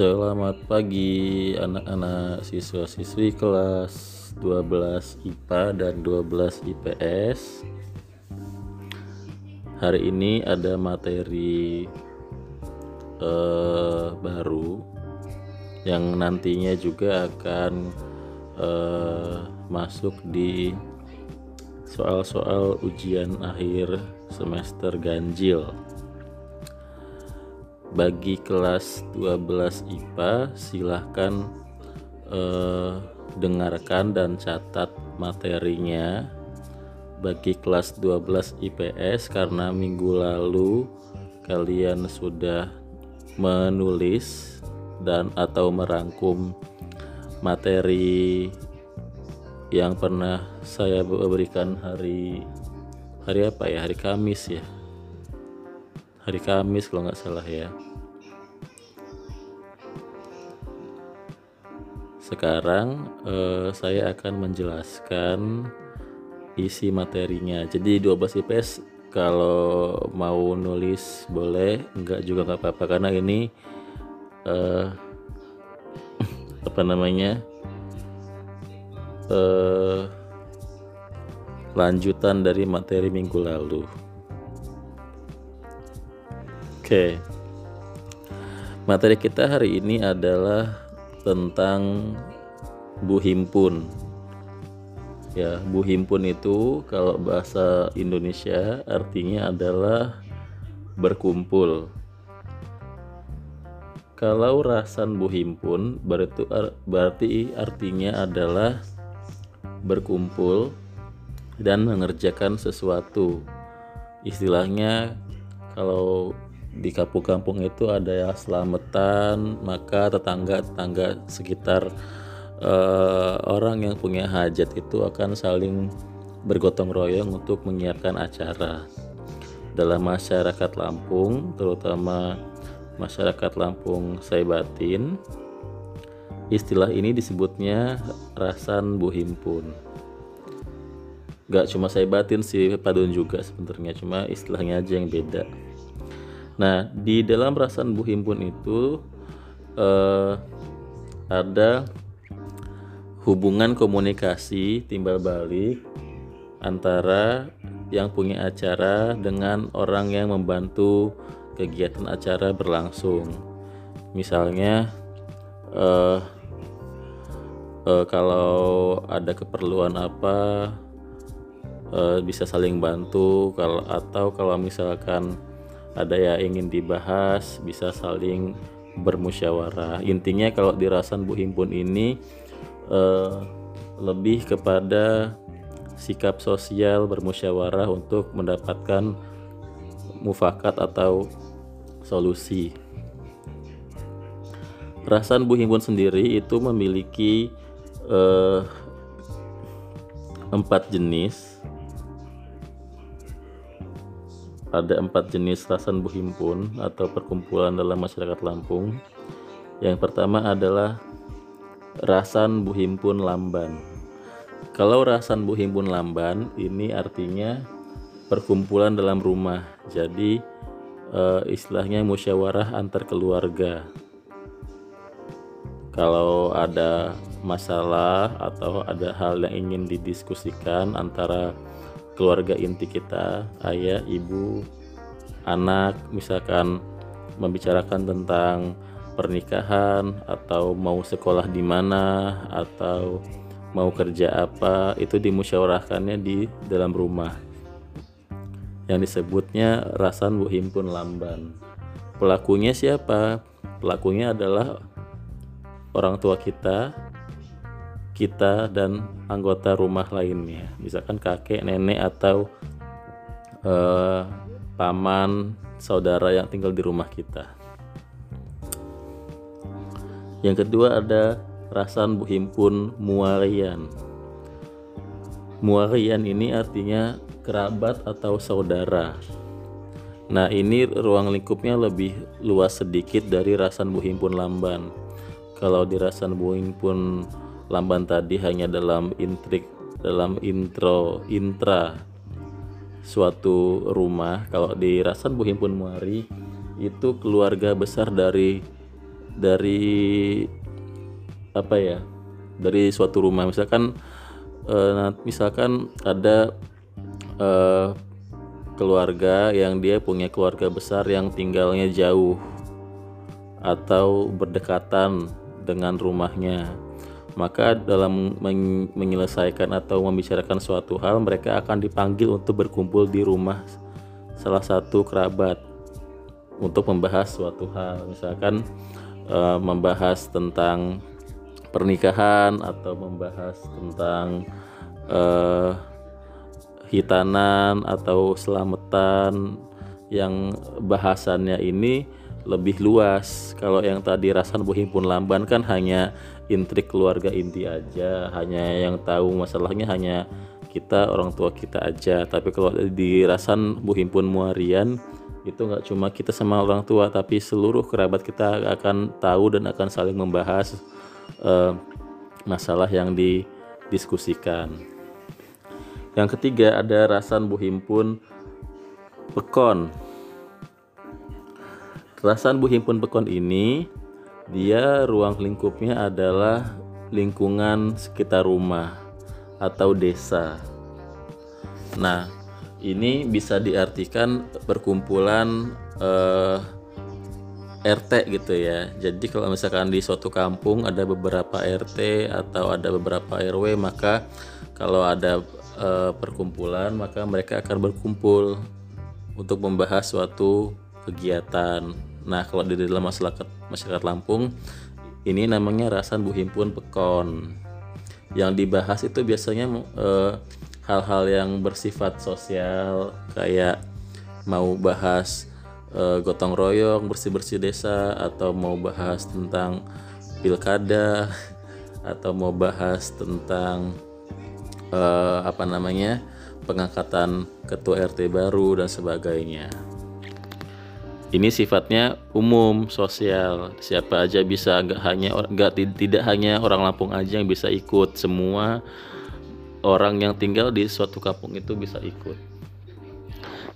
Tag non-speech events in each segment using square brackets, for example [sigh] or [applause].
Selamat pagi anak-anak siswa-siswi kelas 12 IPA dan 12 IPS. Hari ini ada materi eh, baru yang nantinya juga akan eh, masuk di soal-soal ujian akhir semester ganjil bagi kelas 12 IPA silahkan eh, dengarkan dan catat materinya. Bagi kelas 12 IPS karena minggu lalu kalian sudah menulis dan atau merangkum materi yang pernah saya berikan hari hari apa ya? Hari Kamis ya? Hari Kamis kalau nggak salah ya sekarang eh, saya akan menjelaskan isi materinya. Jadi 12 IPS kalau mau nulis boleh enggak juga nggak apa-apa. Karena ini eh, [laughs] apa namanya eh, lanjutan dari materi minggu lalu. Oke. Materi kita hari ini adalah tentang Bu Himpun. Ya, Bu Himpun itu kalau bahasa Indonesia artinya adalah berkumpul. Kalau rasan Bu Himpun berarti, berarti artinya adalah berkumpul dan mengerjakan sesuatu. Istilahnya kalau di kampung-kampung itu ada ya selamatan maka tetangga-tetangga sekitar uh, orang yang punya hajat itu akan saling bergotong royong untuk menyiapkan acara. Dalam masyarakat Lampung terutama masyarakat Lampung Saibatin istilah ini disebutnya rasan buhimpun. Gak cuma Saibatin sih Padun juga sebenarnya cuma istilahnya aja yang beda Nah, di dalam rasan Bu Himpun itu eh, ada hubungan komunikasi timbal balik antara yang punya acara dengan orang yang membantu kegiatan acara berlangsung. Misalnya, eh, eh, kalau ada keperluan apa, eh, bisa saling bantu. Kalau atau kalau misalkan ada yang ingin dibahas bisa saling bermusyawarah. Intinya kalau dirasan Bu Himpun ini eh, lebih kepada sikap sosial bermusyawarah untuk mendapatkan mufakat atau solusi. Rasan Bu Himpun sendiri itu memiliki eh, empat jenis ada empat jenis rasan buhimpun atau perkumpulan dalam masyarakat Lampung. Yang pertama adalah rasan buhimpun lamban. Kalau rasan buhimpun lamban ini artinya perkumpulan dalam rumah. Jadi e, istilahnya musyawarah antar keluarga. Kalau ada masalah atau ada hal yang ingin didiskusikan antara keluarga inti kita ayah ibu anak misalkan membicarakan tentang pernikahan atau mau sekolah di mana atau mau kerja apa itu dimusyawarahkannya di dalam rumah. Yang disebutnya rasan bu himpun lamban. Pelakunya siapa? Pelakunya adalah orang tua kita kita dan anggota rumah lainnya. Misalkan kakek nenek atau uh, paman saudara yang tinggal di rumah kita. Yang kedua ada rasan buhimpun muarian muarian ini artinya kerabat atau saudara. Nah ini ruang lingkupnya lebih luas sedikit dari rasan buhimpun lamban. Kalau di rasan buhimpun Lamban tadi hanya dalam intrik dalam intro intra suatu rumah. Kalau di Rasan Buhimpun Muari itu keluarga besar dari dari apa ya dari suatu rumah. Misalkan uh, misalkan ada uh, keluarga yang dia punya keluarga besar yang tinggalnya jauh atau berdekatan dengan rumahnya maka dalam menyelesaikan atau membicarakan suatu hal mereka akan dipanggil untuk berkumpul di rumah salah satu kerabat untuk membahas suatu hal. Misalkan uh, membahas tentang pernikahan atau membahas tentang uh, hitanan atau selamatan yang bahasannya ini lebih luas. Kalau yang tadi Rasan Buhimpun Lamban kan hanya intrik keluarga inti aja, hanya yang tahu masalahnya hanya kita orang tua kita aja. Tapi kalau di Rasan Buhimpun Muarian itu nggak cuma kita sama orang tua, tapi seluruh kerabat kita akan tahu dan akan saling membahas uh, masalah yang didiskusikan. Yang ketiga ada rasan buhimpun pekon. Rasan buhimpun pekon ini dia ruang lingkupnya adalah lingkungan sekitar rumah atau desa. Nah, ini bisa diartikan perkumpulan eh, RT gitu ya. Jadi kalau misalkan di suatu kampung ada beberapa RT atau ada beberapa RW, maka kalau ada e, perkumpulan, maka mereka akan berkumpul untuk membahas suatu kegiatan. Nah, kalau di dalam masyarakat masyarakat Lampung ini namanya Rasan Buhimpun Pekon. Yang dibahas itu biasanya hal hal-hal yang bersifat sosial kayak mau bahas uh, gotong royong bersih-bersih desa atau mau bahas tentang pilkada atau mau bahas tentang uh, apa namanya pengangkatan ketua RT baru dan sebagainya. Ini sifatnya umum sosial, siapa aja bisa, nggak hanya nggak tidak hanya orang Lampung aja yang bisa ikut, semua orang yang tinggal di suatu kampung itu bisa ikut.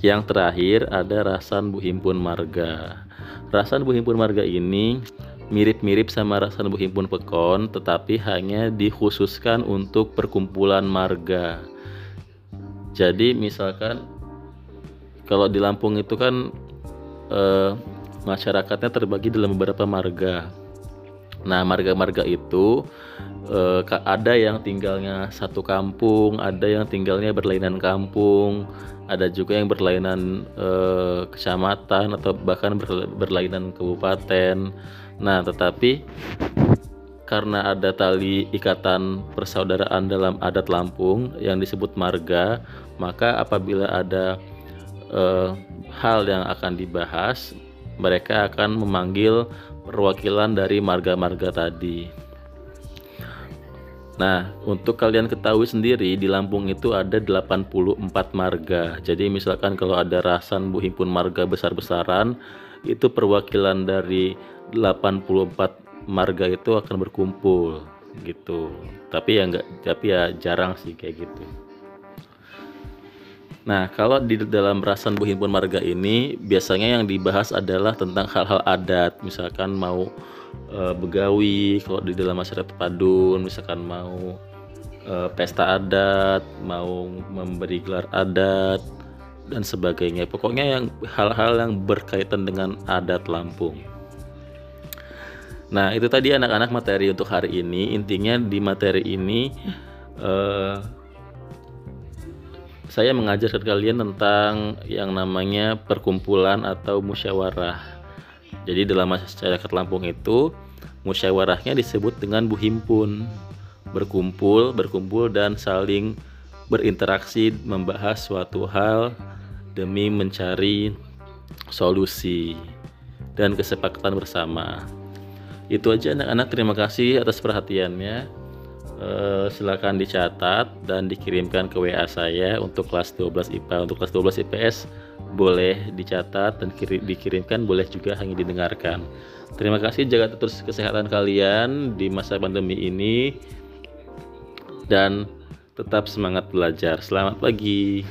Yang terakhir ada Rasan Buhimpun Marga. Rasan Buhimpun Marga ini mirip-mirip sama Rasan Buhimpun Pekon tetapi hanya dikhususkan untuk perkumpulan marga. Jadi misalkan kalau di Lampung itu kan eh, masyarakatnya terbagi dalam beberapa marga. Nah, marga-marga itu eh, ada yang tinggalnya satu kampung, ada yang tinggalnya berlainan kampung, ada juga yang berlainan eh, kecamatan atau bahkan berlainan kabupaten. Nah, tetapi karena ada tali ikatan persaudaraan dalam adat Lampung yang disebut marga, maka apabila ada hal yang akan dibahas, mereka akan memanggil perwakilan dari marga-marga tadi. Nah, untuk kalian ketahui sendiri di Lampung itu ada 84 marga. Jadi misalkan kalau ada rasan buhimpun marga besar-besaran, itu perwakilan dari 84 marga itu akan berkumpul gitu. Tapi ya enggak tapi ya jarang sih kayak gitu. Nah, kalau di dalam rasan buhimpun marga ini biasanya yang dibahas adalah tentang hal-hal adat, misalkan mau uh, begawi kalau di dalam masyarakat padun misalkan mau uh, pesta adat mau memberi gelar adat dan sebagainya. Pokoknya yang hal-hal yang berkaitan dengan adat Lampung. Nah itu tadi anak-anak materi untuk hari ini. Intinya di materi ini uh, saya mengajarkan kalian tentang yang namanya perkumpulan atau musyawarah jadi dalam masyarakat Lampung itu musyawarahnya disebut dengan buhimpun. Berkumpul, berkumpul dan saling berinteraksi membahas suatu hal demi mencari solusi dan kesepakatan bersama. Itu aja anak-anak terima kasih atas perhatiannya. Uh, silakan dicatat dan dikirimkan ke WA saya untuk kelas 12 IPA. Untuk kelas 12 IPS boleh dicatat dan kiri, dikirimkan boleh juga hanya didengarkan. Terima kasih jaga terus kesehatan kalian di masa pandemi ini. Dan tetap semangat belajar. Selamat pagi